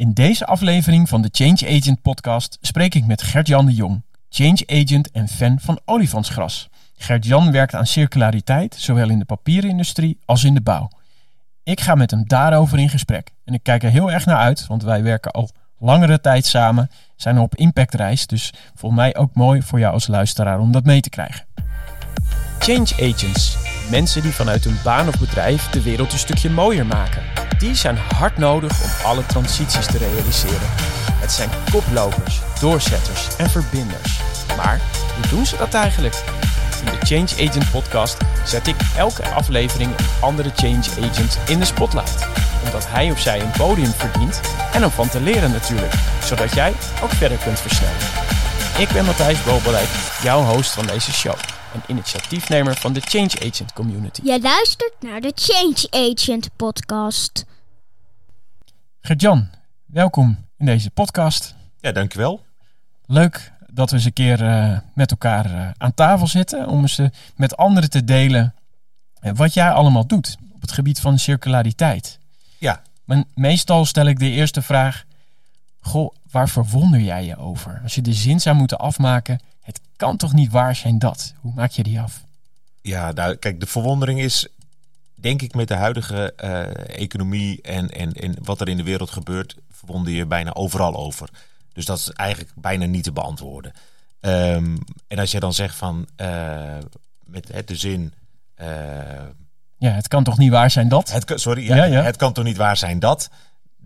In deze aflevering van de Change Agent podcast spreek ik met Gert-Jan de Jong, change agent en fan van olifantsgras. Gert-Jan werkt aan circulariteit, zowel in de papierindustrie als in de bouw. Ik ga met hem daarover in gesprek en ik kijk er heel erg naar uit, want wij werken al langere tijd samen, zijn op impactreis, dus voor mij ook mooi voor jou als luisteraar om dat mee te krijgen. Change agents, mensen die vanuit hun baan of bedrijf de wereld een stukje mooier maken. Die zijn hard nodig om alle transities te realiseren. Het zijn koplopers, doorzetters en verbinders. Maar hoe doen ze dat eigenlijk? In de Change Agent podcast zet ik elke aflevering een andere change agent in de spotlight. Omdat hij of zij een podium verdient en om van te leren natuurlijk. Zodat jij ook verder kunt versnellen. Ik ben Matthijs Bobeleid, jouw host van deze show. En initiatiefnemer van de Change Agent Community. Je luistert naar de Change Agent podcast. Gert-Jan, welkom in deze podcast. Ja, dankjewel. Leuk dat we eens een keer eh, met elkaar eh, aan tafel zitten om eens eh, met anderen te delen wat jij allemaal doet op het gebied van circulariteit. Ja, Maar meestal stel ik de eerste vraag: Goh, waar verwonder jij je over? Als je de zin zou moeten afmaken, het kan toch niet waar zijn dat? Hoe maak je die af? ja nou, kijk, de verwondering is, denk ik, met de huidige eh, economie en, en, en wat er in de wereld gebeurt, verwonder je bijna overal over. Dus dat is eigenlijk bijna niet te beantwoorden. Ehm, en als je dan zegt van, eh, met hè, de zin, eh, Ja, het kan toch niet waar zijn dat? het, sorry, ja, Ja, ja. het kan toch niet waar zijn dat,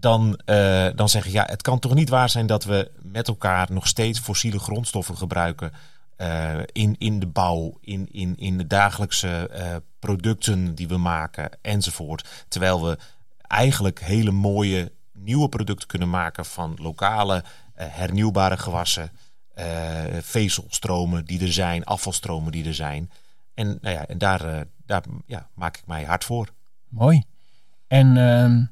dan, eh, dan zeg ik, ja, het kan toch niet waar zijn dat we met elkaar nog steeds fossiele grondstoffen gebruiken eh, in, in de bouw, in, in, in de dagelijkse eh, producten die we maken enzovoort. Terwijl we eigenlijk hele mooie nieuwe producten kunnen maken van lokale hernieuwbare gewassen, vezelstromen die er zijn, afvalstromen die er zijn. En, nou ja, en daar, daar ja, maak ik mij hard voor. Mooi. En ehm,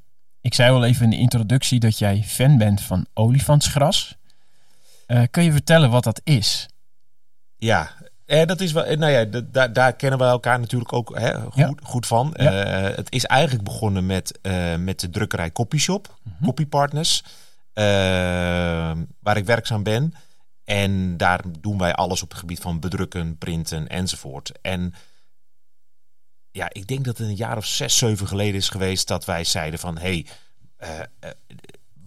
ik zei al even in de introductie dat jij fan bent van olifantsgras. Eh, kun je vertellen wat dat is? Ja, eh, dat is wel. eh, Nou ja, daar, daar kennen we elkaar natuurlijk ook hè, goed, Ja. goed van. Ja. Eh, het is eigenlijk begonnen met, met de drukkerij Copyshop, Mhm. Copy Partners, waar ik werkzaam ben. En daar doen wij alles op het gebied van bedrukken, printen enzovoort. En ja, ik denk dat het een jaar of zes, zeven geleden is geweest dat wij zeiden van, hé, hey, eh, eh,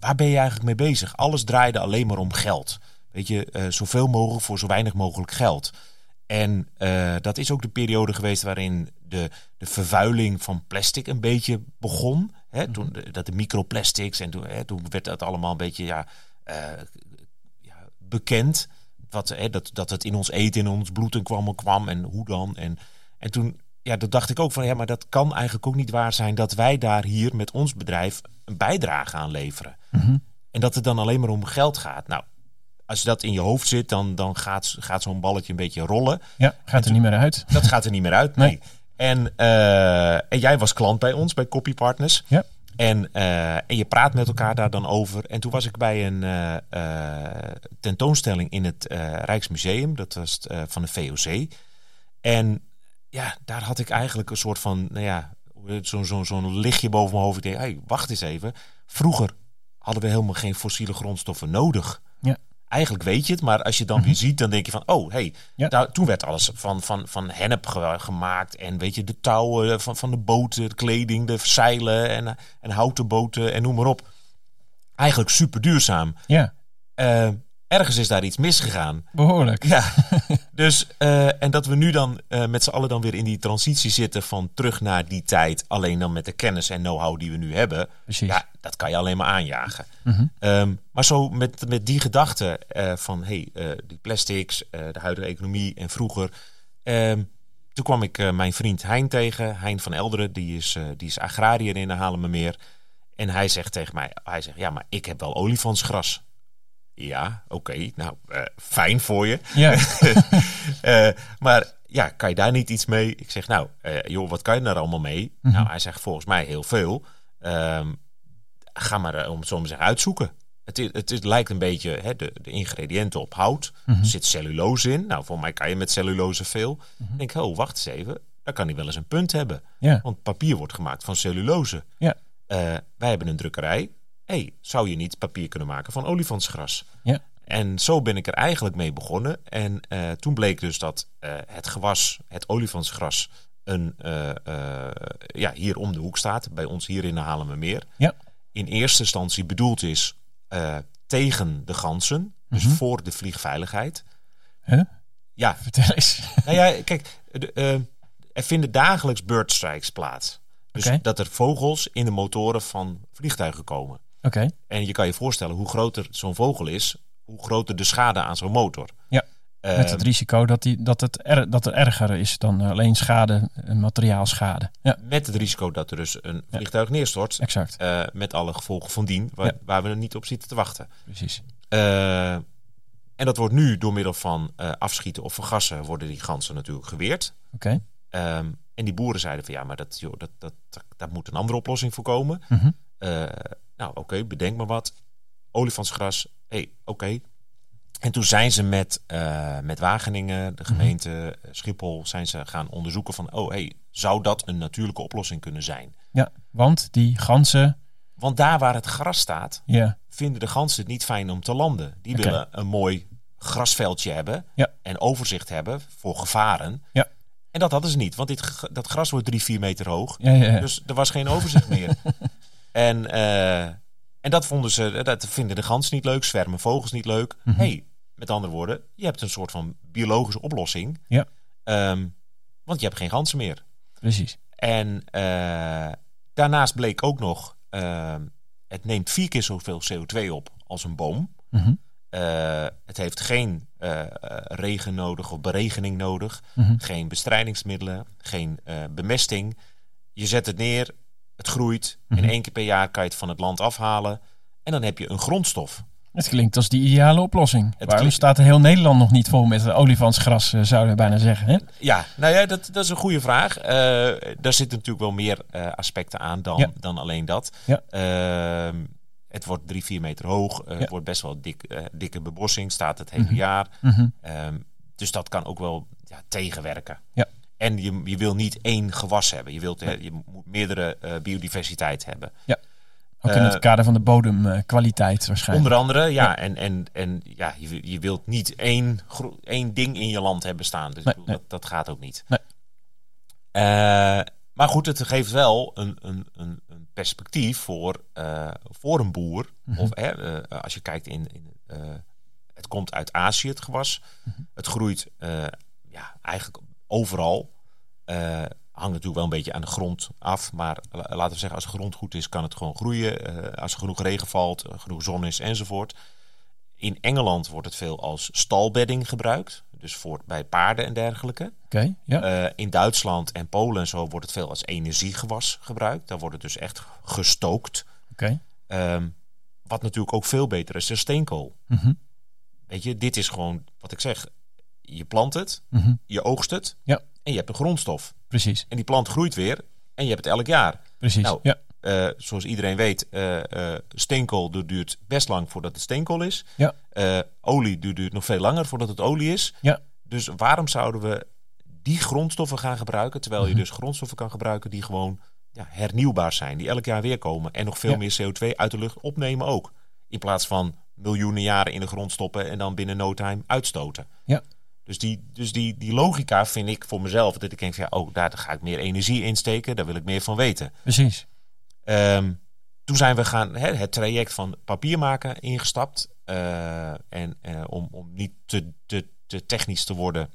waar ben je eigenlijk mee bezig? Alles draaide alleen maar om geld. Weet je, eh, zoveel mogelijk voor zo weinig mogelijk geld. En dat is ook de periode geweest waarin de, de vervuiling van plastic een beetje begon. Hè? Toen, de- dat de microplastics en toen, hè, toen werd dat allemaal een beetje ja, ja, bekend. Wat, hè, dat, dat het in ons eten, in ons bloed en kwam en kwam en hoe dan. En, en toen ja, dat dacht ik ook van ja, maar dat kan eigenlijk ook niet waar zijn dat wij daar hier met ons bedrijf een bijdrage aan leveren. Mhm. En dat het dan alleen maar om geld gaat. Nou, als dat in je hoofd zit, dan, dan gaat, gaat zo'n balletje een beetje rollen. Ja, gaat er niet meer uit. Dat gaat er niet meer uit. Nee. Nee. En, eh, en jij was klant bij ons, bij Copy Partners. Ja. En, eh, en je praat met elkaar daar dan over. En toen was ik bij een eh, tentoonstelling in het Rijksmuseum. Dat was het, van de VOC. En ja, daar had ik eigenlijk een soort van, nou ja, zo'n zo, zo'n lichtje boven mijn hoofd. Ik denk, hey, wacht eens even. Vroeger hadden we helemaal geen fossiele grondstoffen nodig. Ja. Eigenlijk weet je het, maar als je dan weer ziet, dan denk je van, oh, hey, Ja. daar- toen werd alles van, van, van hennep ge- gemaakt. En weet je, de touwen van, van de boten, de kleding, de zeilen en, en houten boten en noem maar op. Eigenlijk super duurzaam. Ja, Eh, ergens is daar iets misgegaan. behoorlijk. Ja, dus eh, en dat we nu dan eh, met z'n allen dan weer in die transitie zitten van terug naar die tijd, alleen dan met de kennis en know-how die we nu hebben. Precies. Ja, dat kan je alleen maar aanjagen. Mhm. Ehm, maar zo met, met die gedachte eh, van hey, die plastics, de huidige economie en vroeger. ehm, toen kwam ik mijn vriend Hein tegen, Hein van Elderen, die is, die is agrariër in de Halemermeer. En hij zegt tegen mij, hij zegt, ja, maar ik heb wel olifantsgras. Ja, oké, nou, eh, fijn voor je. Ja, Eh, maar ja, kan je daar niet iets mee? Ik zeg, nou, eh, joh, wat kan je daar allemaal mee? Mhm. Nou, hij zegt volgens mij heel veel. Ehm, ga maar, om het zo maar te zeggen, uitzoeken. Het, is, het is, lijkt een beetje hè, de, de ingrediënten op hout. Mhm. Er zit cellulose in. Nou, voor mij kan je met cellulose veel. Ik denk, oh, wacht eens even. Dan kan hij wel eens een punt hebben. ja, Want papier wordt gemaakt van cellulose. ja. Wij hebben een drukkerij. Hey, zou je niet papier kunnen maken van olifantsgras? Ja. En zo ben ik er eigenlijk mee begonnen. En eh, toen bleek dus dat eh, het gewas, het olifantsgras, een, eh, ja, hier om de hoek staat. Bij ons hier in de Halemermeer. Ja. In eerste instantie bedoeld is tegen de ganzen. Dus Mhm. voor de vliegveiligheid. Huh? Ja, Vertel eens. nou ja, kijk, de, er vinden dagelijks birdstrikes plaats. Dus dat er vogels in de motoren van vliegtuigen komen. Oké. En je kan je voorstellen hoe groter zo'n vogel is, hoe groter de schade aan zo'n motor. Ja, Eh, Met het risico dat, die, dat, het er, dat er erger is dan alleen schade, eh, materiaalschade. Ja, met het risico dat er dus een vliegtuig neerstort. exact. eh, met alle gevolgen van dien, waar, Ja. waar we er niet op zitten te wachten. Precies. Eh, en dat wordt nu door middel van eh, afschieten of vergassen, worden die ganzen natuurlijk geweerd. Oké. Ehm, en die boeren zeiden van ja, maar dat, joh, dat, dat, dat, daar moet een andere oplossing voor komen. Mhm. Eh, nou, oké, bedenk maar wat. Olifantsgras, hé, hey, oké. En toen zijn ze met, eh, met Wageningen, de gemeente eh, Schiphol, zijn ze gaan onderzoeken van, oh, hey, zou dat een natuurlijke oplossing kunnen zijn? Ja, want die ganzen, Want daar waar het gras staat, ja, vinden de ganzen het niet fijn om te landen. Die willen een mooi grasveldje hebben Ja. en overzicht hebben voor gevaren. Ja. En dat hadden ze niet, want dit, dat gras wordt drie, vier meter hoog. ja, ja, ja. Dus er was geen overzicht meer. En, eh, en dat vonden ze, dat vinden de ganzen niet leuk, zwermen vogels niet leuk. Mhm. hey, met andere woorden, je hebt een soort van biologische oplossing. Ja. Ehm, want je hebt geen ganzen meer. precies. En eh, daarnaast bleek ook nog, ehm, het neemt vier keer zoveel CO2 op als een boom. Mhm. Eh, het heeft geen eh, eh, regen nodig of beregening nodig. Mhm. Geen bestrijdingsmiddelen, geen eh, bemesting. Je zet het neer, het groeit. Mhm. In één keer per jaar kan je het van het land afhalen. En dan heb je een grondstof. Het klinkt als die ideale oplossing. Waarom klinkt- staat heel Nederland nog niet vol met olifantsgras, eh, zouden we bijna zeggen. Hè? Ja, nou ja, dat, dat is een goede vraag. Eh, daar zitten natuurlijk wel meer eh, aspecten aan dan, Ja. dan alleen dat. Ja. Ehm, het wordt drie, vier meter hoog. Ja. Het wordt best wel dik, dikke bebossing, staat het hele Mhm. jaar. Mhm. Ehm, dus dat kan ook wel ja, tegenwerken. Ja. En je, je wil niet één gewas hebben. Je, wilt, eh, je moet meerdere eh, biodiversiteit hebben. Ook in Eh, het kader van de bodemkwaliteit waarschijnlijk. Onder andere, ja. Ja. En, en, en ja, je, je wilt niet één, één ding in je land hebben staan. Dus Nee, ik bedoel, nee. Dat, dat gaat ook niet. Nee. Eh, maar goed, het geeft wel een, een, een, een perspectief voor, eh, voor een boer. Mhm. Of hè, eh, als je kijkt in... in eh, het komt uit Azië, het gewas. Mhm. Het groeit eh, ja, eigenlijk overal. Eh, hangt natuurlijk wel een beetje aan de grond af. Maar la- laten we zeggen, als de grond goed is, kan het gewoon groeien. Eh, als er genoeg regen valt, eh, genoeg zon is enzovoort. In Engeland wordt het veel als stalbedding gebruikt. Dus voor, bij paarden en dergelijke. Oké, ja. In Duitsland en Polen en zo wordt het veel als energiegewas gebruikt. Daar wordt het dus echt gestookt. Oké. Ehm, wat natuurlijk ook veel beter is dan steenkool. Mhm. Weet je, dit is gewoon wat ik zeg. Je plant het, Mhm. je oogst het Ja. en je hebt een grondstof. Precies, En die plant groeit weer en je hebt het elk jaar. precies. Nou, ja. Eh, zoals iedereen weet, eh, steenkool duurt best lang voordat het steenkool is. Ja. Olie duurt, nog veel langer voordat het olie is. Ja. Dus waarom zouden we die grondstoffen gaan gebruiken, terwijl je Mhm. dus grondstoffen kan gebruiken die gewoon ja, hernieuwbaar zijn, die elk jaar weer komen en nog veel Ja. meer CO2 uit de lucht opnemen ook. In plaats van miljoenen jaren in de grond stoppen en dan binnen no time uitstoten. Ja. Dus, die, dus die, die logica vind ik voor mezelf, dat ik denk van ja, oh, daar ga ik meer energie in steken, daar wil ik meer van weten. Precies. Ehm, toen zijn we gaan hè, het traject van papier maken ingestapt. Eh, en eh, om, om niet te, te, te technisch te worden,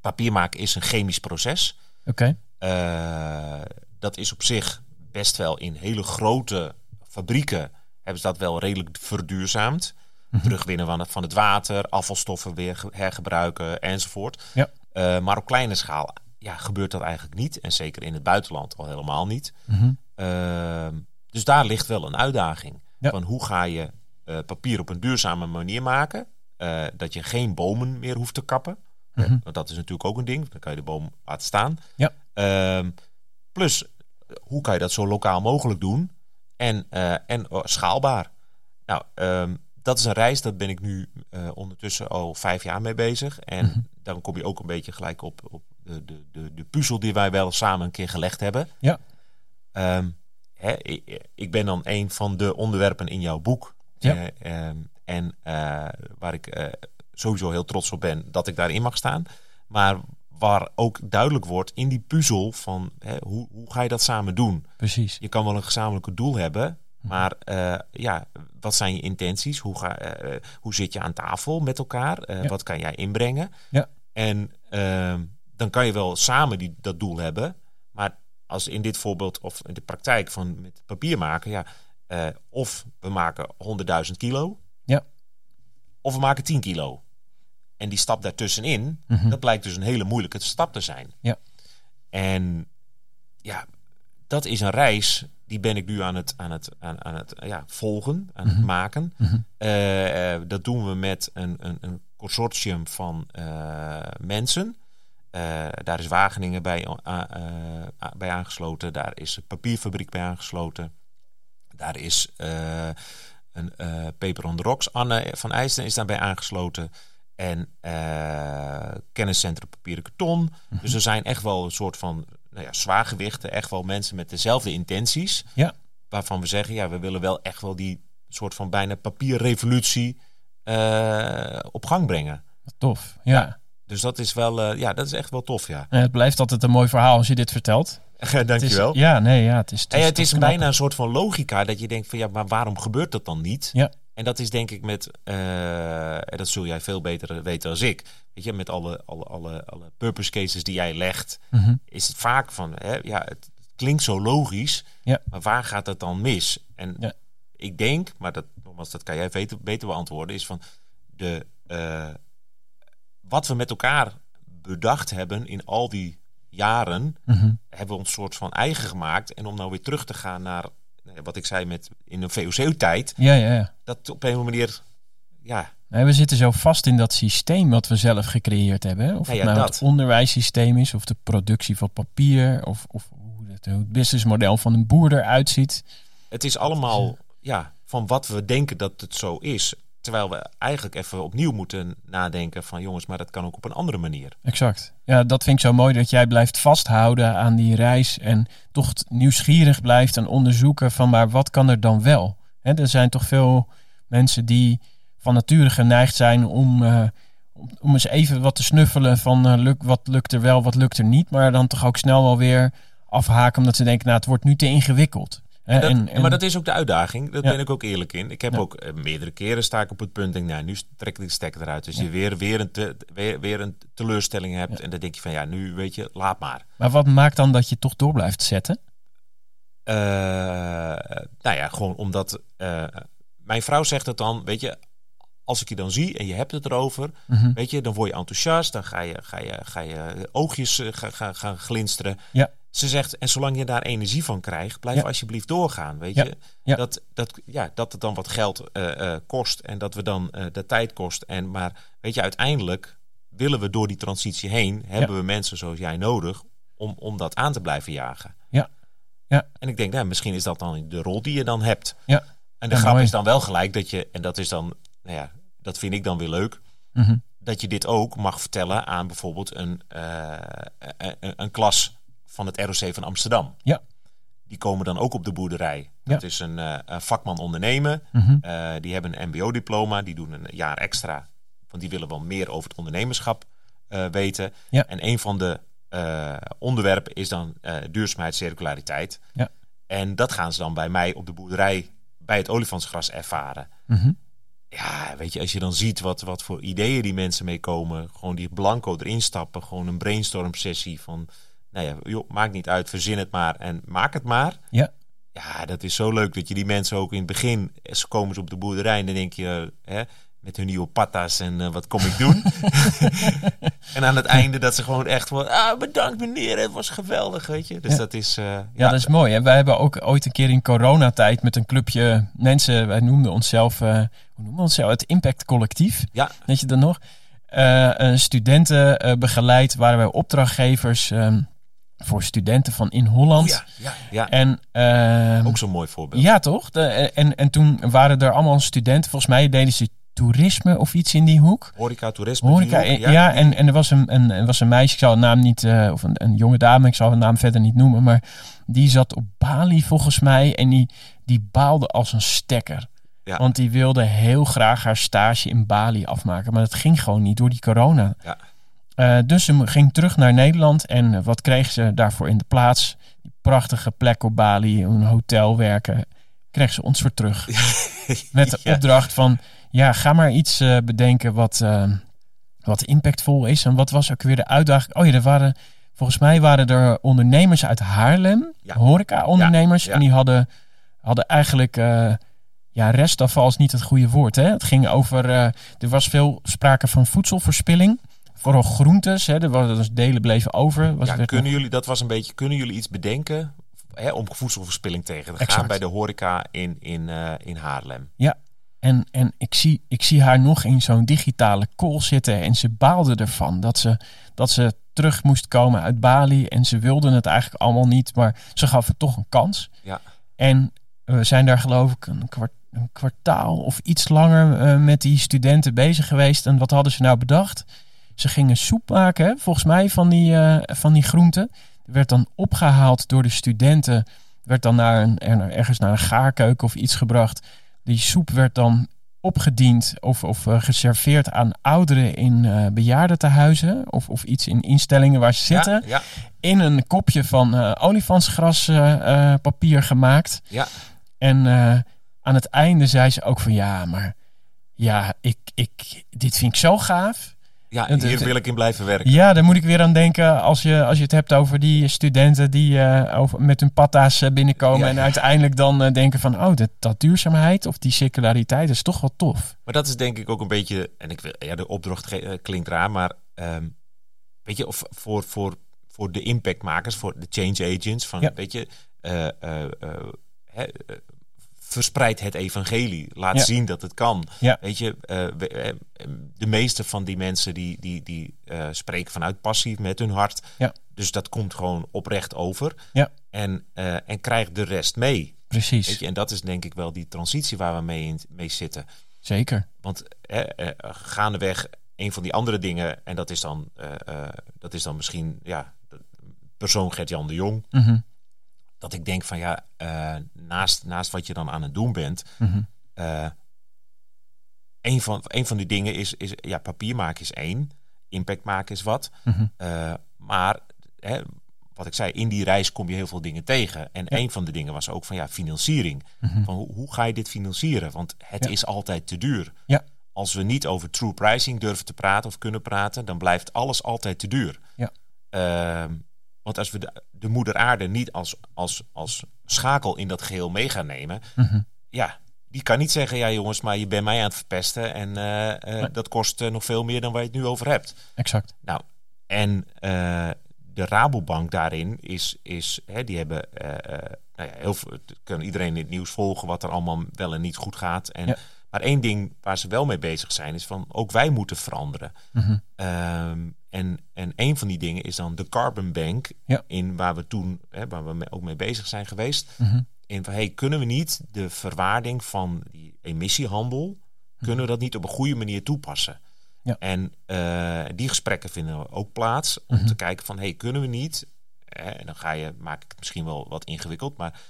papier maken is een chemisch proces. Oké. Eh, dat is op zich best wel in hele grote fabrieken hebben ze dat wel redelijk verduurzaamd. Mhm. Terugwinnen van het, van het water, afvalstoffen weer ge- hergebruiken enzovoort. Ja. Eh, maar op kleine schaal ja, gebeurt dat eigenlijk niet. En zeker in het buitenland al helemaal niet. Mhm. Ehm, dus daar ligt wel een uitdaging. Ja. Van hoe ga je eh, papier op een duurzame manier maken? eh, dat je geen bomen meer hoeft te kappen. Mhm. want dat is natuurlijk ook een ding. Dan kan je de boom laten staan. Ja. Ehm, plus, hoe kan je dat zo lokaal mogelijk doen? En, en oh, schaalbaar. Nou, ehm, dat is een reis, dat ben ik nu eh, ondertussen al vijf jaar mee bezig. En Mhm. dan kom je ook een beetje gelijk op, op de, de, de, de puzzel die wij wel samen een keer gelegd hebben. Ja. Ehm, hè, ik, ik ben dan een van de onderwerpen in jouw boek. Ja. Eh, ehm, en eh, waar ik sowieso heel trots op ben dat ik daarin mag staan. Maar waar ook duidelijk wordt in die puzzel van hè, hoe, hoe ga je dat samen doen? Precies. Je kan wel een gezamenlijke doel hebben, maar eh, ja, wat zijn je intenties? Hoe, ga, eh, hoe zit je aan tafel met elkaar? Eh, Ja. Wat kan jij inbrengen? Ja. En ehm, dan kan je wel samen die, dat doel hebben, maar als in dit voorbeeld of in de praktijk van met papier maken, ja, eh, of we maken 100.000 kilo, Ja. of we maken 10 kilo. En die stap daartussenin, Mhm. dat blijkt dus een hele moeilijke stap te zijn. Ja. En ja, dat is een reis, die ben ik nu aan het, aan het, aan, aan het ja, volgen, aan het maken. Mhm. Eh, eh, dat doen we met een, een, een consortium van eh, mensen. Daar is Wageningen bij, bij aangesloten. Daar is een papierfabriek bij aangesloten. Daar is een Paper on the Rocks. Anne van IJsden is daarbij aangesloten. En kenniscentrum papieren karton. Dus er zijn echt wel een soort van nou ja, zwaargewichten. Echt wel mensen met dezelfde intenties. Ja. Waarvan we zeggen, ja, we willen wel echt wel die soort van bijna papierrevolutie eh, op gang brengen. Tof. Ja. Dus dat is wel, eh, ja, dat is echt wel tof, ja. En het blijft altijd een mooi verhaal als je dit vertelt. Dankjewel. Het is, ja, nee, ja, het is. En ja, het toch is bijna een soort van logica dat je denkt van ja, maar waarom gebeurt dat dan niet? Ja. En dat is denk ik met, eh, en dat zul jij veel beter weten als ik. Weet je, met alle, alle, alle, alle purpose cases die jij legt, Mhm. is het vaak van, hè, ja, het klinkt zo logisch, Ja. maar waar gaat het dan mis? En Ja. ik denk, maar dat, nogmaals, dat kan jij beter, beter beantwoorden, is van de, eh, wat we met elkaar bedacht hebben in al die jaren, Mhm. hebben we ons soort van eigen gemaakt. En om nou weer terug te gaan naar wat ik zei met in een VOC-tijd, Ja, ja, ja. dat op een of andere manier, ja, Nee, we zitten zo vast in dat systeem wat we zelf gecreëerd hebben. Hè? Of Nou het nou dat. het onderwijssysteem is, of de productie van papier, of, of hoe het, hoe het businessmodel van een boer eruit ziet. het is allemaal ja, van wat we denken dat het zo is. Terwijl we eigenlijk even opnieuw moeten nadenken van jongens, maar dat kan ook op een andere manier. Exact. Ja, dat vind ik zo mooi dat jij blijft vasthouden aan die reis en toch nieuwsgierig blijft en onderzoeken van maar wat kan er dan wel? Hè, er zijn toch veel mensen die van nature geneigd zijn om, eh, om, eens even wat te snuffelen van luk, wat lukt er wel, wat lukt er niet, maar dan toch ook snel wel weer afhaken omdat ze denken nou het wordt nu te ingewikkeld. Dat- en, en- maar dat is ook de uitdaging. Daar Ja. ben ik ook eerlijk in. Ik heb Ja. ook eh, meerdere keren sta ik op het punt. Denk, nou, nu trek ik de stekker eruit. Dus je weer, weer, een te- weer, weer een teleurstelling hebt. En dan denk je van ja, nu weet je, laat maar. maar wat maakt dan dat je toch door blijft zetten? Eh, nou ja, gewoon omdat eh, mijn vrouw zegt het dan, weet je, als ik je dan zie en je hebt het erover, Mhm. weet je, dan word je enthousiast, dan ga je, ga je, ga je oogjes gaan gaan gaan glinsteren. Ja. Ze zegt, en zolang je daar energie van krijgt, blijf Ja. alsjeblieft doorgaan, weet Ja. je. Ja. Dat, dat, ja, dat het dan wat geld eh, eh, kost en dat we dan eh, de tijd kost. En, maar weet je, uiteindelijk willen we door die transitie heen, hebben we mensen zoals jij nodig om, om dat aan te blijven jagen. Ja. Ja. En ik denk, nou, misschien is dat dan de rol die je dan hebt. Ja. En de grap mooi. is dan wel gelijk dat je, en dat is dan, nou ja, dat vind ik dan weer leuk, Mhm. dat je dit ook mag vertellen aan bijvoorbeeld een, een, een- een klas van het ROC van Amsterdam. Ja. Die komen dan ook op de boerderij. Dat is een, eh, een vakman ondernemen. Mhm. Eh, die hebben een MBO-diploma. Die doen een jaar extra. Want die willen wel meer over het ondernemerschap eh, weten. Ja. En een van de onderwerpen is dan duurzaamheid, circulariteit. Ja. En dat gaan ze dan bij mij op de boerderij bij het olifantsgras ervaren. Mhm. Ja, weet je, als je dan ziet wat, wat voor ideeën die mensen meekomen, gewoon die blanco erin stappen, gewoon een brainstorm sessie van, nou ja, joh, maakt niet uit, verzin het maar en maak het maar. Ja. Ja, dat is zo leuk dat je die mensen ook in het begin, eh, ze komen ze op de boerderij en dan denk je, hè, met hun nieuwe patas en eh, wat kom ik doen? en aan het einde dat ze gewoon echt van, ah, bedankt meneer, het was geweldig, weet je. Dus Ja. dat is, eh, ja, Ja, dat is mooi. Hè? Wij hebben ook ooit een keer in coronatijd met een clubje mensen, wij noemden onszelf, hoe noemen we onszelf? Het Impact Collectief. ja, Weet je dat nog? Een studenten begeleid waren wij opdrachtgevers ehm, voor studenten van in Holland. Ja, ja, ja. En ehm, ook zo'n mooi voorbeeld. ja, toch? De, en, en toen waren er allemaal studenten, volgens mij deden ze toerisme of iets in die hoek. Horeca, toerisme. Horeca, hoek, ja, en, en er was een, een, er was een meisje, ik zal haar naam niet, eh, of een, een jonge dame, ik zal haar naam verder niet noemen, maar die zat op Bali volgens mij en die, die baalde als een stekker. Ja. Want die wilde heel graag haar stage in Bali afmaken, maar dat ging gewoon niet door die corona. Ja. Eh, dus ze ging terug naar Nederland en eh, wat kreeg ze daarvoor in de plaats? Die prachtige plek op Bali, een hotel werken, kreeg ze ons voor terug. Met de opdracht van, ja, ga maar iets eh, bedenken wat, wat impactvol is. En wat was ook weer de uitdaging? Oh ja, er waren, volgens mij waren er ondernemers uit Haarlem, Ja. horeca-ondernemers. Ja, ja. En die hadden, hadden eigenlijk, ja, restafval is niet het goede woord. Hè? Het ging over, er was veel sprake van voedselverspilling. Vooral groentes, hè? er waren dus delen bleven over. Was Ja, kunnen jullie, dat was een beetje, kunnen jullie iets bedenken hè, om voedselverspilling tegen te gaan bij de horeca in, in, eh, in Haarlem? En, en ik, zie, ik zie haar nog in zo'n digitale call zitten en ze baalde ervan dat ze, dat ze terug moest komen uit Bali. En ze wilden het eigenlijk allemaal niet, maar ze gaf het toch een kans. Ja. En we zijn daar geloof ik een, kwart, een kwartaal of iets langer eh, met die studenten bezig geweest. En wat hadden ze nou bedacht? Ze gingen soep maken, hè, volgens mij, van die, eh, van die groenten. Er werd dan opgehaald door de studenten. Werd dan naar een, er- ergens naar een gaarkeuken of iets gebracht. Die soep werd dan opgediend of, of eh, geserveerd aan ouderen in eh bejaardentehuizen. Of, of iets in instellingen waar ze zitten. Ja, ja, In een kopje van eh olifantsgraspapier papier gemaakt. ja. En aan het einde zei ze ook van ja, maar ja, ik, ik, dit vind ik zo gaaf. Ja Het- hier het- wil ik in blijven werken. Ja, daar moet ik weer aan denken als je, als je het hebt over die studenten die eh, over, met hun patta's eh, binnenkomen Ja. en uiteindelijk dan eh, denken van oh, dat, dat duurzaamheid of die circulariteit is toch wel tof. Maar dat is denk ik ook een beetje, en ik wil, ja, de opdracht eh, klinkt raar, maar ehm, weet je, of voor, voor, voor de impactmakers, voor de change agents, van Ja. weet je, eh, eh, eh, hè, eh, verspreid het evangelie, laat Ja. zien dat het kan. Ja. Weet je, eh, eh, de meeste van die mensen die, die, die eh, spreken vanuit passie met hun hart. Ja. Dus dat komt gewoon oprecht over. Ja. En, en krijgt de rest mee. Precies, Weet je, en dat is denk ik wel die transitie waar we mee, in, mee zitten. zeker. Want gaandeweg een van die andere dingen, en dat is dan, dat is dan misschien ja, persoon Gert-Jan de Jong, Mhm, dat ik denk van ja, eh, naast, naast wat je dan aan het doen bent, mhm. eh een, van, een van die dingen is, is, ja, papier maken is één, impact maken is wat. Mhm. Eh, maar hè, wat ik zei, in die reis kom je heel veel dingen tegen. En Ja. een van de dingen was ook van ja, financiering. Mhm. Van hoe, hoe ga je dit financieren? Want het Ja. is altijd te duur. Ja. Als we niet over true pricing durven te praten of kunnen praten, dan blijft alles altijd te duur. Ja. Want als we de, de moeder aarde niet als, als, als schakel in dat geheel mee gaan nemen, Mhm. ja, die kan niet zeggen, ja jongens, maar je bent mij aan het verpesten en eh, eh, Nee. dat kost eh, nog veel meer dan waar je het nu over hebt. Exact. Nou, en de Rabobank daarin is, is hè, die hebben, nou ja, heel veel, kan iedereen in het nieuws volgen wat er allemaal wel en niet goed gaat. En, Ja. Maar één ding waar ze wel mee bezig zijn, is van ook wij moeten veranderen. Mhm. Ehm, en, en een van die dingen is dan de Carbon Bank, Ja. in waar we toen, hè, waar we ook mee bezig zijn geweest. Mhm. In van, hey, kunnen we niet de verwaarding van die emissiehandel, kunnen we dat niet op een goede manier toepassen? Ja. En eh, die gesprekken vinden ook plaats om Mhm. te kijken van, hey, kunnen we niet, hè, en dan ga je, maak ik het misschien wel wat ingewikkeld, maar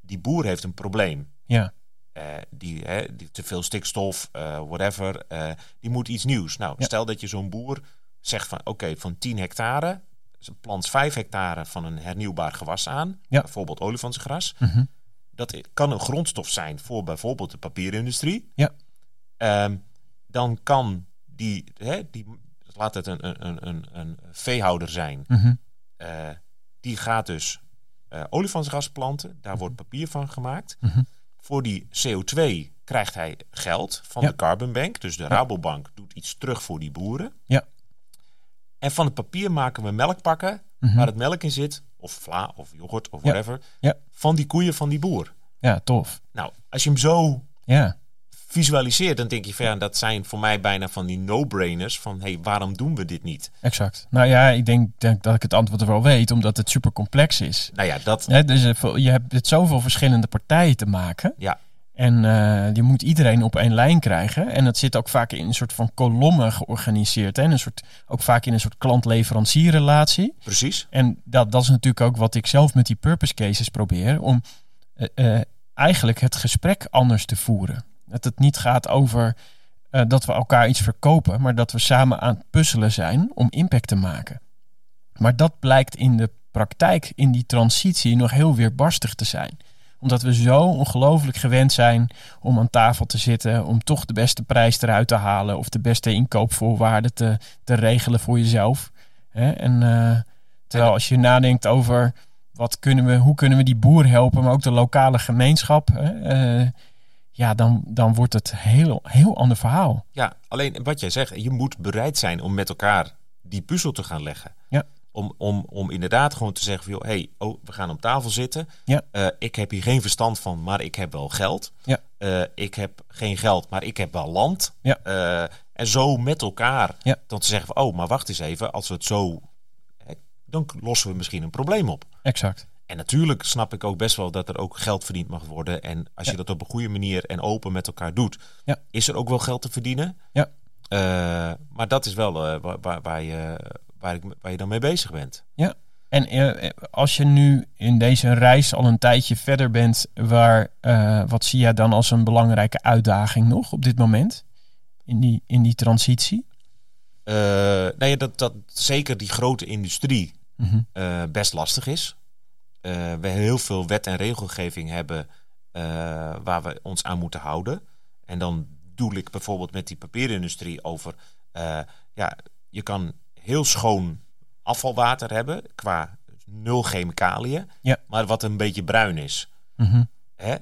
die boer heeft een probleem. Ja. Eh, die, hè, die te veel stikstof, eh, whatever, eh, die moet iets nieuws. Nou, Ja. stel dat je zo'n boer zegt van, oké, van 10 hectare, ze plant 5 hectare van een hernieuwbaar gewas aan, Ja. bijvoorbeeld olifantsgras. Mhm. Dat kan een grondstof zijn voor bijvoorbeeld de papierindustrie. Ja. Ehm, dan kan die, hè, die, laat het een, een, een, een, veehouder zijn, Mhm. die gaat dus eh olifantsgras planten. Daar wordt papier van gemaakt. Mhm. Voor die CO2 krijgt hij geld van Ja. de Carbon Bank. Dus de Rabobank doet iets terug voor die boeren. Ja. En van het papier maken we melkpakken Mhm. waar het melk in zit. Of vla of yoghurt of whatever. Ja. Van die koeien van die boer. Ja, tof. Nou, als je hem zo Ja. Visualiseert, dan denk je van ja, dat zijn voor mij bijna van die no-brainers. Van hé, hey, waarom doen we dit niet? Exact. Nou ja, ik denk, denk dat ik het antwoord er wel weet, omdat het super complex is. Nou ja, dat, Hè, dus eh, je hebt met zoveel verschillende partijen te maken. Ja. En eh, je moet iedereen op één lijn krijgen. En dat zit ook vaak in een soort van kolommen georganiseerd. Hè? Een soort, ook vaak in een soort klant-leverancierrelatie. Precies. En dat, dat is natuurlijk ook wat ik zelf met die purpose cases probeer. Om eh, eigenlijk het gesprek anders te voeren. Dat het niet gaat over eh, dat we elkaar iets verkopen, maar dat we samen aan het puzzelen zijn om impact te maken. Maar dat blijkt in de praktijk, in die transitie, nog heel weerbarstig te zijn omdat we zo ongelooflijk gewend zijn om aan tafel te zitten, om toch de beste prijs eruit te halen of de beste inkoopvoorwaarden te, te regelen voor jezelf. En eh, terwijl als je nadenkt over wat kunnen we, hoe kunnen we die boer helpen, maar ook de lokale gemeenschap, eh, ja, dan, dan wordt het een heel, heel ander verhaal. Ja, alleen wat jij zegt, je moet bereid zijn om met elkaar die puzzel te gaan leggen. Ja. Om, om, om inderdaad gewoon te zeggen van, joh, hey, oh, we gaan op tafel zitten. Ja. Eh, ik heb hier geen verstand van, maar ik heb wel geld. Ja. Eh, ik heb geen geld, maar ik heb wel land. Ja. Eh, en zo met elkaar Ja. dan te zeggen van, oh, maar wacht eens even, als we het zo... Dan lossen we misschien een probleem op. Exact. En natuurlijk snap ik ook best wel dat er ook geld verdiend mag worden. En als je Ja. dat op een goede manier en open met elkaar doet, Ja. is er ook wel geld te verdienen. Ja. Eh, maar dat is wel eh, waar, waar, waar, je, waar, ik, waar je dan mee bezig bent. En eh, als je nu in deze reis al een tijdje verder bent, waar, wat zie jij dan als een belangrijke uitdaging nog op dit moment? In die, in die transitie? Ja, dat, dat zeker die grote industrie Mhm. best lastig is. Eh, we heel veel wet en regelgeving hebben eh, waar we ons aan moeten houden. En dan doe ik bijvoorbeeld met die papierindustrie over... eh, ja, je kan heel schoon afvalwater hebben qua nul chemicaliën, Ja. maar wat een beetje bruin is. Mhm. Hè?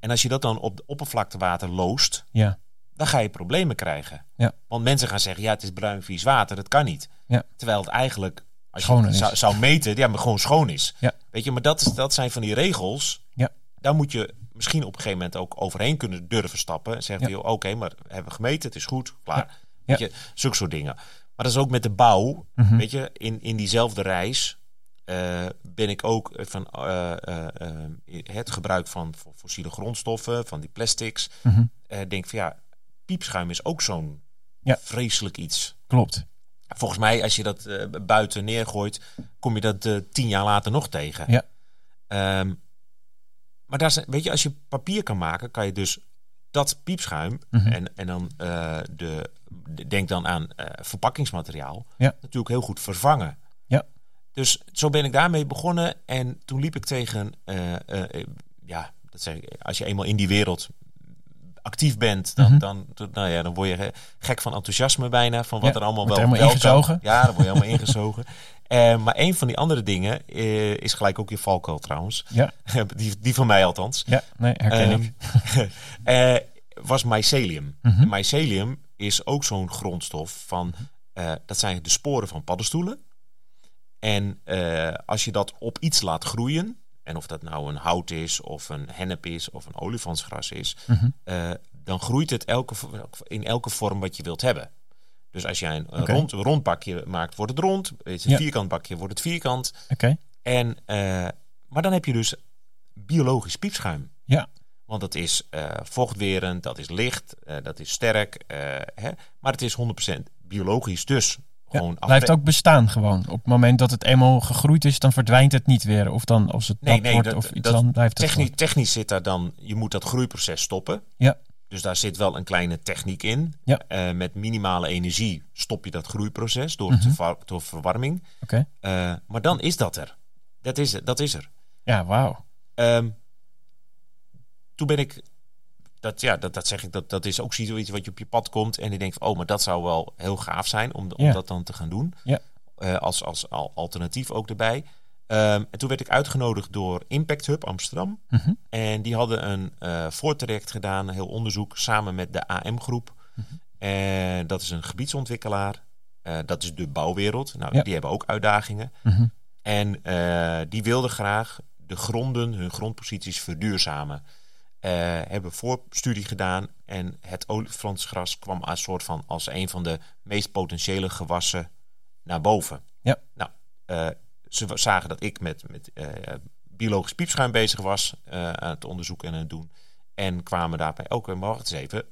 En als je dat dan op de oppervlaktewater loost, Ja, dan ga je problemen krijgen. Ja. Want mensen gaan zeggen, ja, het is bruin vies water, dat kan niet. Ja. Terwijl het eigenlijk, als je zou, zou meten, ja, maar gewoon schoon is. Ja. Weet je, maar dat, is, dat zijn van die regels. Ja. Daar moet je misschien op een gegeven moment ook overheen kunnen durven stappen. En zeggen, Ja. oké, maar we hebben gemeten, het is goed, klaar. Ja. Weet je, zulke soort dingen. Maar dat is ook met de bouw. Mhm. Weet je, in, in diezelfde reis eh, ben ik ook van eh, eh, eh, het gebruik van fo- fossiele grondstoffen, van die plastics. Eh, denk van ja, piepschuim is ook zo'n Ja. vreselijk iets. klopt. Volgens mij, als je dat eh, buiten neergooit, kom je dat eh, tien jaar later nog tegen. Ja. Ehm, maar daar zijn, weet je, als je papier kan maken, kan je dus dat piepschuim Mhm. en, en dan eh, de, de- denk dan aan verpakkingsmateriaal, Ja. natuurlijk heel goed vervangen. Ja. Dus zo ben ik daarmee begonnen en toen liep ik tegen, ja, dat zeg ik, als je eenmaal in die wereld actief bent, dan, Mhm. dan, dan, nou ja, dan word je ge- gek van enthousiasme bijna, van wat Ja, er allemaal wel, helemaal wel kan. ingezogen. Ja, dan word je helemaal ingezogen. Eh, maar een van die andere dingen eh, is gelijk ook je valkuil trouwens. Ja, die, die van mij althans. ja nee, herken Ehm, ik. eh, was mycelium. Mhm. Mycelium is ook zo'n grondstof van... eh, dat zijn de sporen van paddenstoelen. En als je dat op iets laat groeien... en of dat nou een hout is, of een hennep is, of een olifantsgras is... Mhm. eh, dan groeit het elke, in elke vorm wat je wilt hebben. Dus als jij een, rond, een rond bakje maakt, wordt het rond. Is een Ja. vierkant bakje, wordt het vierkant. Oké, En, eh, maar dan heb je dus biologisch piepschuim. ja, Want dat is eh, vochtwerend, dat is licht, dat is sterk. hè? Maar het is 100% biologisch. Dus ja. Blijft ook bestaan gewoon. Op het moment dat het eenmaal gegroeid is, dan verdwijnt het niet weer. Of dan als het Nee, nee, wordt dat- of iets, dat- dan blijft het Technisch, gewoon. technisch zit daar dan, je moet dat groeiproces stoppen. Ja. Dus daar zit wel een kleine techniek in. Ja. Eh, met minimale energie stop je dat groeiproces door, Mhm. te door verwarming. Oké, Eh, maar dan is dat er. Dat is, dat is er. ja, wauw. Ehm, toen ben ik, dat, ja, dat, dat zeg ik, dat, dat is ook zoiets wat je op je pad komt en je denkt, van, oh, maar dat zou wel heel gaaf zijn om, om Ja. dat dan te gaan doen. Ja. Eh, als, als al- alternatief ook erbij. Ehm, en toen werd ik uitgenodigd door Impact Hub Amsterdam. Mhm. En die hadden een eh voortraject gedaan, een heel onderzoek, samen met de AM-groep. Mhm. En dat is een gebiedsontwikkelaar. Eh, dat is de bouwwereld. Nou, Ja. die hebben ook uitdagingen. Mhm. En die wilden graag de gronden, hun grondposities verduurzamen. Eh, hebben voorstudie gedaan en het olifantsgras kwam als soort van als een van de meest potentiële gewassen naar boven. Ja. Nou, eh, ze zagen dat ik met, met eh, biologisch piepschuim bezig was, aan het onderzoeken en aan het doen. En kwamen daarbij ook, maar wacht eens even,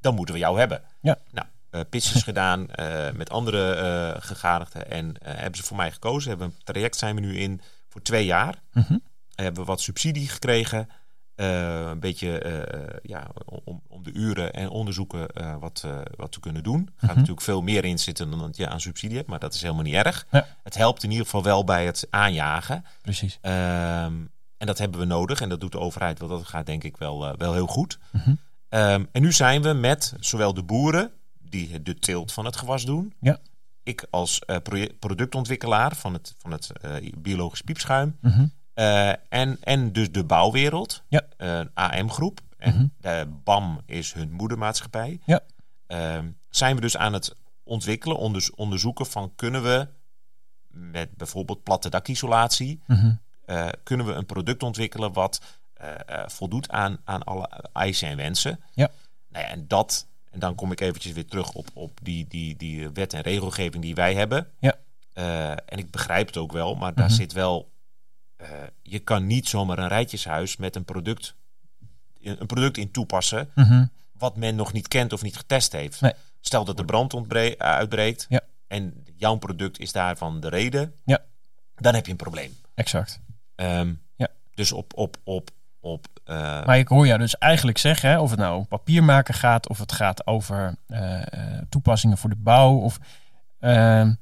dan moeten we jou hebben. Ja. Nou, pitches gedaan met andere eh gegadigden en hebben ze voor mij gekozen. Hebben een traject zijn we nu in voor twee jaar. Mhm. Hebben we wat subsidie gekregen. Eh, een beetje eh, ja, om, om de uren en onderzoeken eh, wat, wat te kunnen doen. Er gaat Mhm. natuurlijk veel meer in zitten dan dat je aan subsidie hebt, maar dat is helemaal niet erg. Ja. Het helpt in ieder geval wel bij het aanjagen. Precies. Ehm, en dat hebben we nodig en dat doet de overheid, want dat gaat denk ik wel, wel heel goed. Mhm. Ehm, en nu zijn we met zowel de boeren die de teelt van het gewas doen. Ja. Ik als productontwikkelaar van het, van het biologisch piepschuim. Mhm. Eh, en, en dus de bouwwereld, Ja. eh, AM-groep. En Mhm. de BAM is hun moedermaatschappij. Ja. Ehm, zijn we dus aan het ontwikkelen, onders- onderzoeken van kunnen we met bijvoorbeeld platte dakisolatie, Mhm. eh, kunnen we een product ontwikkelen wat voldoet aan, aan alle eisen en wensen. Ja. Nou ja, en dat, en dan kom ik eventjes weer terug op, op die, die, die wet en regelgeving die wij hebben. Ja. En ik begrijp het ook wel, maar daar Mhm. zit wel. Eh, je kan niet zomaar een rijtjeshuis met een product, een product in toepassen Mhm. wat men nog niet kent of niet getest heeft. Nee. Stel dat de brand ontbre- uitbreekt Ja. en jouw product is daarvan de reden, Ja. dan heb je een probleem. Exact. Ehm, Ja. Dus op, op, op, op eh, Maar ik hoor jou dus eigenlijk zeggen, hè, of het nou om papier maken gaat, of het gaat over eh, eh, toepassingen voor de bouw, of ehm,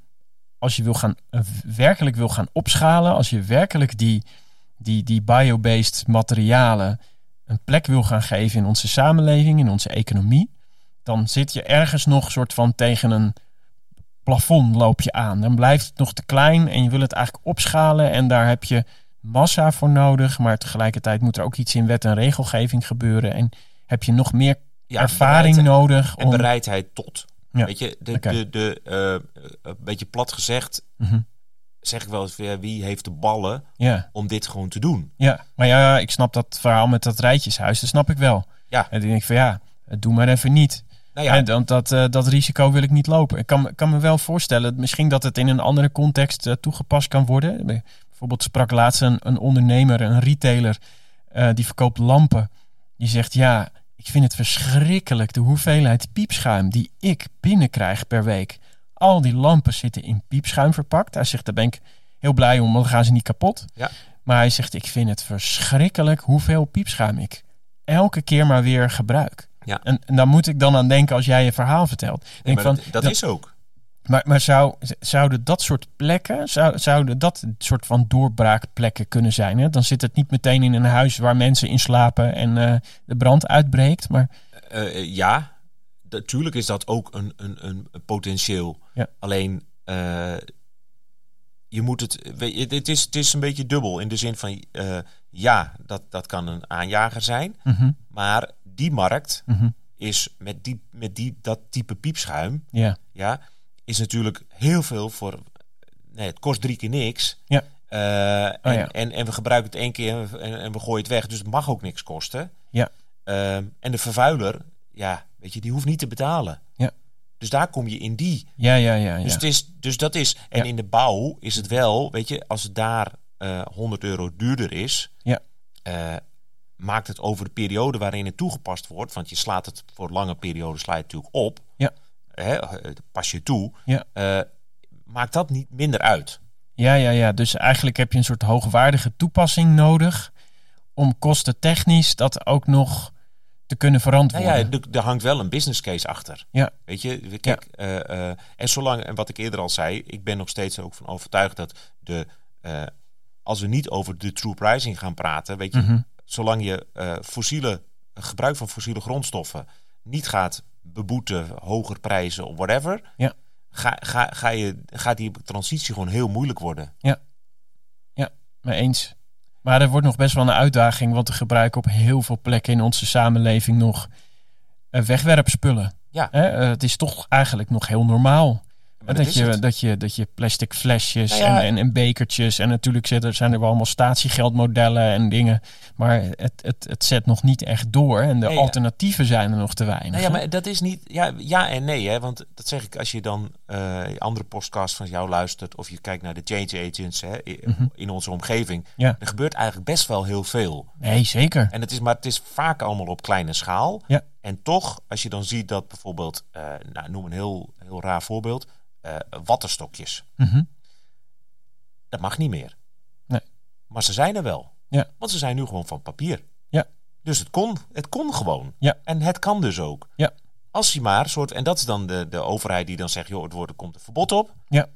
als je wil gaan, eh, werkelijk wil gaan opschalen, als je werkelijk die, die, die biobased materialen een plek wil gaan geven in onze samenleving, in onze economie, dan zit je ergens nog soort van tegen een plafond loop je aan. Dan blijft het nog te klein en je wil het eigenlijk opschalen en daar heb je massa voor nodig, maar tegelijkertijd moet er ook iets in wet en regelgeving gebeuren en heb je nog meer ja, ervaring bereid- nodig en om bereidheid tot. Ja. Weet je, de, de, de, eh, een beetje plat gezegd, Mhm. zeg ik wel eens, wie heeft de ballen ja, om dit gewoon te doen? ja, maar ja, ik snap dat verhaal met dat rijtjeshuis, dat snap ik wel. Ja. En dan denk ik van ja, doe maar even niet. Nou ja, En dat, eh, dat risico wil ik niet lopen. Ik kan, me- kan me wel voorstellen, misschien dat het in een andere context eh, toegepast kan worden. Bijvoorbeeld sprak laatst een, een ondernemer, een retailer, die verkoopt lampen. Die zegt, ja, ik vind het verschrikkelijk de hoeveelheid piepschuim die ik binnenkrijg per week. Al die lampen zitten in piepschuim verpakt. Hij zegt, daar ben ik heel blij om, want dan gaan ze niet kapot. Ja. Maar hij zegt, ik vind het verschrikkelijk hoeveel piepschuim ik elke keer maar weer gebruik. Ja. En, en daar moet ik dan aan denken als jij je verhaal vertelt. Denk van, dat, dat is ook. Maar, maar zou, zouden dat soort plekken, zou, zouden dat soort van doorbraakplekken kunnen zijn? Hè? Dan zit het niet meteen in een huis waar mensen in slapen en eh, de brand uitbreekt. Maar Eh, eh, ja, natuurlijk is dat ook een, een, een potentieel. Ja. Alleen, je moet het, weet het, is, het is een beetje dubbel in de zin van, ja, dat, dat kan een aanjager zijn, mhm, maar die markt mhm, is met, die, met die, dat type piepschuim, ja, ja, is natuurlijk heel veel voor, nee, het kost drie keer niks. Ja. Eh, en, Oh ja. en, en we gebruiken het één keer en, we- en, en we gooien het weg, dus het mag ook niks kosten. Ja. Ehm, en de vervuiler, ja, weet je, die hoeft niet te betalen. Ja. Dus daar kom je in die. ja, ja, ja. ja. Dus, het is, dus dat is. En Ja. in de bouw is het wel, weet je, als het daar eh 100 euro duurder is, Ja. eh, maakt het over de periode waarin het toegepast wordt, want je slaat het voor lange perioden sla je het natuurlijk op. Ja. Hè, pas je toe. Ja. eh, maakt dat niet minder uit. Ja, ja, ja. Dus eigenlijk heb je een soort hoogwaardige toepassing nodig om kostentechnisch dat ook nog te kunnen Nou verantwoorden. ja, er, er hangt wel een business case achter. Ja. Weet je, kijk, eh, eh, en zolang, en wat ik eerder al zei, ik ben nog steeds ook van overtuigd dat de, als we niet over de true pricing gaan praten, weet je, Mhm. zolang je fossiele, gebruik van fossiele grondstoffen niet gaat beboeten, hoger prijzen of whatever, Ja. ga, ga, ga je, gaat die transitie gewoon heel moeilijk worden. Mee eens. Maar er wordt nog best wel een uitdaging, want we gebruiken op heel veel plekken in onze samenleving nog eh, wegwerpspullen. Ja. Hè, eh, het is toch eigenlijk nog heel normaal Maar dat, is je, dat, je, dat je plastic flesjes Nou ja. en, en, en bekertjes. En natuurlijk zitten, zijn er wel allemaal statiegeldmodellen en dingen. Maar het, het, het zet nog niet echt door. En de Nee, ja. alternatieven zijn er nog te weinig. Nou ja, maar dat is niet. Ja, ja en nee, hè? Want dat zeg ik als je dan eh, andere podcasts van jou luistert. of je kijkt naar de change agents hè, Mhm. in onze omgeving. Ja. Er gebeurt eigenlijk best wel heel veel. Nee, zeker. En het is, maar het is vaak allemaal op kleine schaal. Ja. En toch, als je dan ziet dat bijvoorbeeld. eh, nou, noem een heel, heel raar voorbeeld. Eh wattenstokjes. Mhm. Dat mag niet meer. Nee. Maar ze zijn er wel. Ja. Want ze zijn nu gewoon van papier. Ja. Dus het kon, het kon gewoon. Ja. En het kan dus ook. Ja. Als je maar soort, en dat is dan de, de overheid die dan zegt, joh, het wordt, er komt een verbod op. Ja.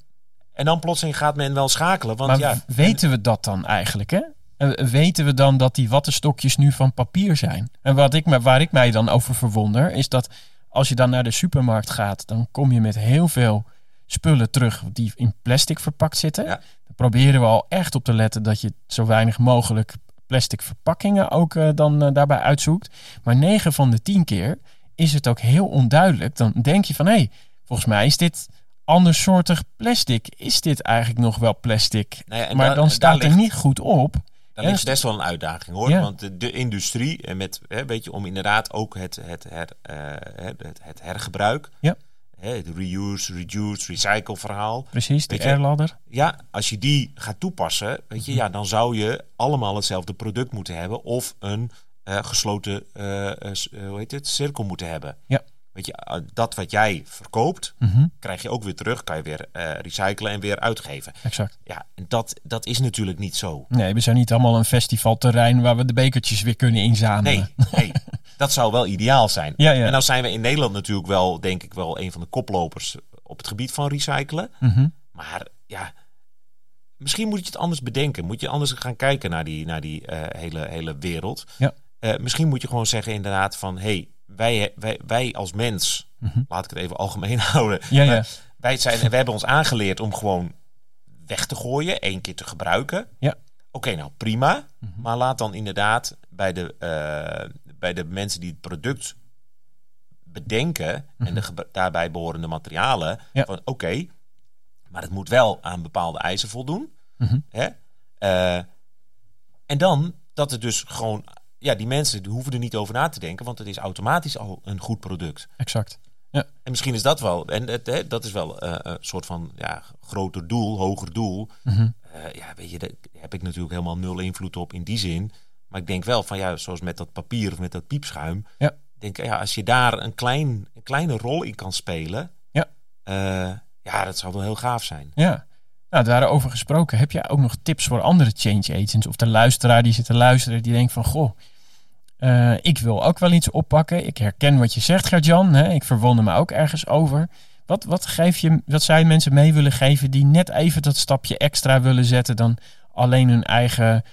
En dan plotseling gaat men wel schakelen. Want Maar ja, weten we dat dan eigenlijk, hè? Eh, Weten we dan dat die wattenstokjes nu van papier zijn? En wat ik, me- waar ik mij dan over verwonder, is dat als je dan naar de supermarkt gaat, dan kom je met heel veel spullen terug die in plastic verpakt zitten. Ja. Dan proberen we al echt op te letten dat je zo weinig mogelijk plastic verpakkingen ook eh, dan eh, daarbij uitzoekt. Maar 9 van de 10 keer is het ook heel onduidelijk. Dan denk je van hé, hey, volgens mij is dit andersoortig plastic. Is dit eigenlijk nog wel plastic? nou ja, maar daar- dan staat er ligt- niet goed op. Ligt dus- best wel een uitdaging hoor. Ja. Want de, de industrie, en met, hè, weet je, om inderdaad ook het, het, her, eh, het, het hergebruik, Ja. Hè, het reuse, reduce, recycle verhaal. Precies, de Weet je- R-ladder. Ja, als je die gaat toepassen, weet je, ja, dan zou je allemaal hetzelfde product moeten hebben of een eh, gesloten eh, eh, hoe heet het, cirkel moeten hebben. Ja. Weet je, dat wat jij verkoopt, Mhm, krijg je ook weer terug, kan je weer recyclen en weer uitgeven. exact. Ja, en dat, dat is natuurlijk niet zo. Nee, we zijn niet allemaal een festivalterrein waar we de bekertjes weer kunnen inzamelen. Nee, nee, dat zou wel ideaal zijn. Ja, ja. En dan zijn we in Nederland natuurlijk wel, denk ik wel, een van de koplopers op het gebied van recyclen. Mhm, Maar ja, misschien moet je het anders bedenken. Moet je anders gaan kijken naar die, naar die eh, hele, hele wereld. Ja. Eh, misschien moet je gewoon zeggen inderdaad van... hey, wij, wij, wij als mens, mhm. laat ik het even algemeen houden... Ja, ja. Wij, zijn, we hebben ons aangeleerd om gewoon weg te gooien, één keer te gebruiken. Ja. Oké, nou prima. Mhm. Maar laat dan inderdaad bij de, eh, bij de mensen die het product bedenken en de gebe- daarbij behorende materialen, Mhm. Ja. van oké, maar het moet wel aan bepaalde eisen voldoen. Mhm. Hè? Eh, en dan dat het dus gewoon, ja, die mensen die hoeven er niet over na te denken, want het is automatisch al een goed product. Exact. En misschien is dat wel, en het, hè, dat is wel eh, een soort van ja, groter doel, hoger doel. Mhm. Eh, ja, weet je, daar heb ik natuurlijk helemaal nul invloed op in die zin. Maar ik denk wel van ja, zoals met dat papier of met dat piepschuim. Ja. Ik denk ja, als je daar een, klein, een kleine rol in kan spelen. Ja. eh, ja, dat zou wel heel gaaf zijn. Ja. Nou, daarover gesproken, heb jij ook nog tips voor andere change agents? Of de luisteraar die zit te luisteren, die denkt van... Goh, eh, ik wil ook wel iets oppakken. Ik herken wat je zegt, Gert-Jan. Ik verwonder me ook ergens over. Wat, wat, geef je, wat zou je mensen mee willen geven die net even dat stapje extra willen zetten... dan alleen hun eigen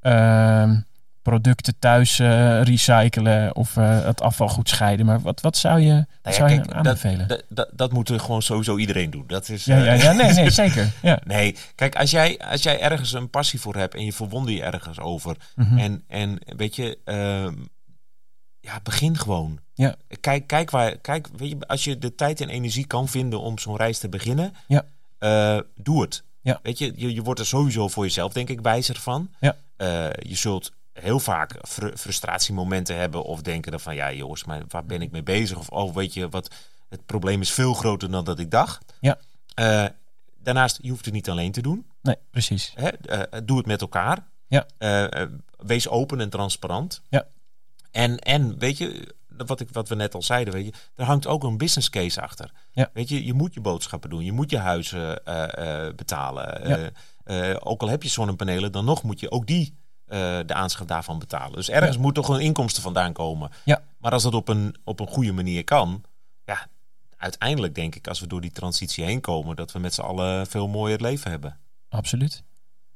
ehm, producten thuis eh, recyclen of eh, het afval goed scheiden? Maar wat, wat zou je, Nou ja, zou je kijk, aanbevelen? dat, dat, dat moet gewoon sowieso iedereen doen. Dat is, ja, eh, ja, ja, nee, nee, zeker. Ja. Nee, kijk, als jij, als jij ergens een passie voor hebt en je verwonder je ergens over. Mhm. En, en weet je, ehm, ja, begin gewoon. Ja. Kijk, kijk waar, kijk, weet je, als je de tijd en energie kan vinden om zo'n reis te beginnen, Ja. eh, doe het. Ja. Weet je, je, je wordt er sowieso voor jezelf, denk ik, wijzer van. Ja. Eh, je zult heel vaak fr- frustratiemomenten hebben of denken dan van, ja jongens, maar waar ben ik mee bezig? Of oh, weet je, wat, het probleem is veel groter dan dat ik dacht. Ja. Eh, daarnaast, je hoeft het niet alleen te doen. Nee, precies. Hè? Eh, doe het met elkaar. Ja. Eh, wees open en transparant. Ja. En, en weet je, wat, ik, wat we net al zeiden, weet je, er hangt ook een business case achter. Ja. Weet je, je moet je boodschappen doen, je moet je huizen betalen. Ja. Ook al heb je zonnepanelen, dan nog moet je ook die eh, de aanschaf daarvan betalen. Dus ergens moet toch een inkomsten vandaan komen. Ja. Maar als dat op een, op een goede manier kan, ja, uiteindelijk denk ik, als we door die transitie heen komen, dat we met z'n allen veel mooier leven hebben. Absoluut.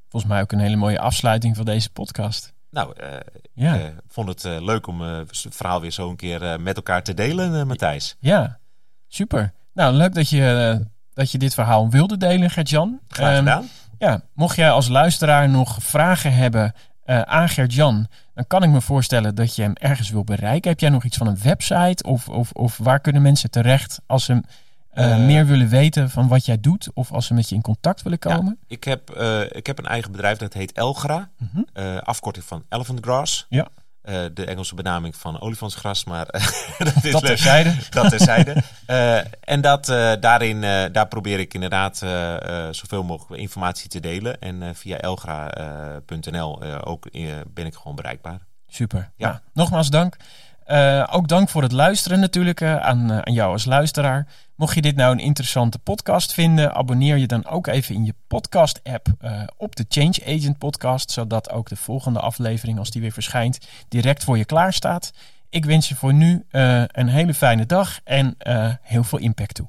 Volgens mij ook een hele mooie afsluiting van deze podcast. Nou, eh, Ja, ik eh, vond het leuk om het verhaal weer zo een keer met elkaar te delen, Matthijs. ja. super. Nou, leuk dat je, dat je dit verhaal wilde delen, Gert-Jan. Graag Ehm, gedaan. Ja, mocht jij als luisteraar nog vragen hebben aan Gert-Jan, dan kan ik me voorstellen dat je hem ergens wil bereiken. Heb jij nog iets van een website of, of, of waar kunnen mensen terecht als ze eh, Eh, meer willen weten van wat jij doet, of als ze met je in contact willen Ja, komen? ik, heb, ik heb een eigen bedrijf dat heet Elgra. Mhm. afkorting van Elephant Grass. Ja. Eh, de Engelse benaming van olifantsgras, maar dat is Dat terzijde. Dat terzijde. Eh en dat, eh, daarin, daar probeer ik inderdaad zoveel mogelijk informatie te delen. En via elgra.nl ook ben ik gewoon bereikbaar. Super. Ja. Ja. nogmaals dank. Eh, ook dank voor het luisteren natuurlijk eh, aan, eh, aan jou als luisteraar. Mocht je dit nou een interessante podcast vinden, abonneer je dan ook even in je podcast-app op de Change Agent podcast, zodat ook de volgende aflevering, als die weer verschijnt, direct voor je klaar staat. Ik wens je voor nu een hele fijne dag en heel veel impact toe.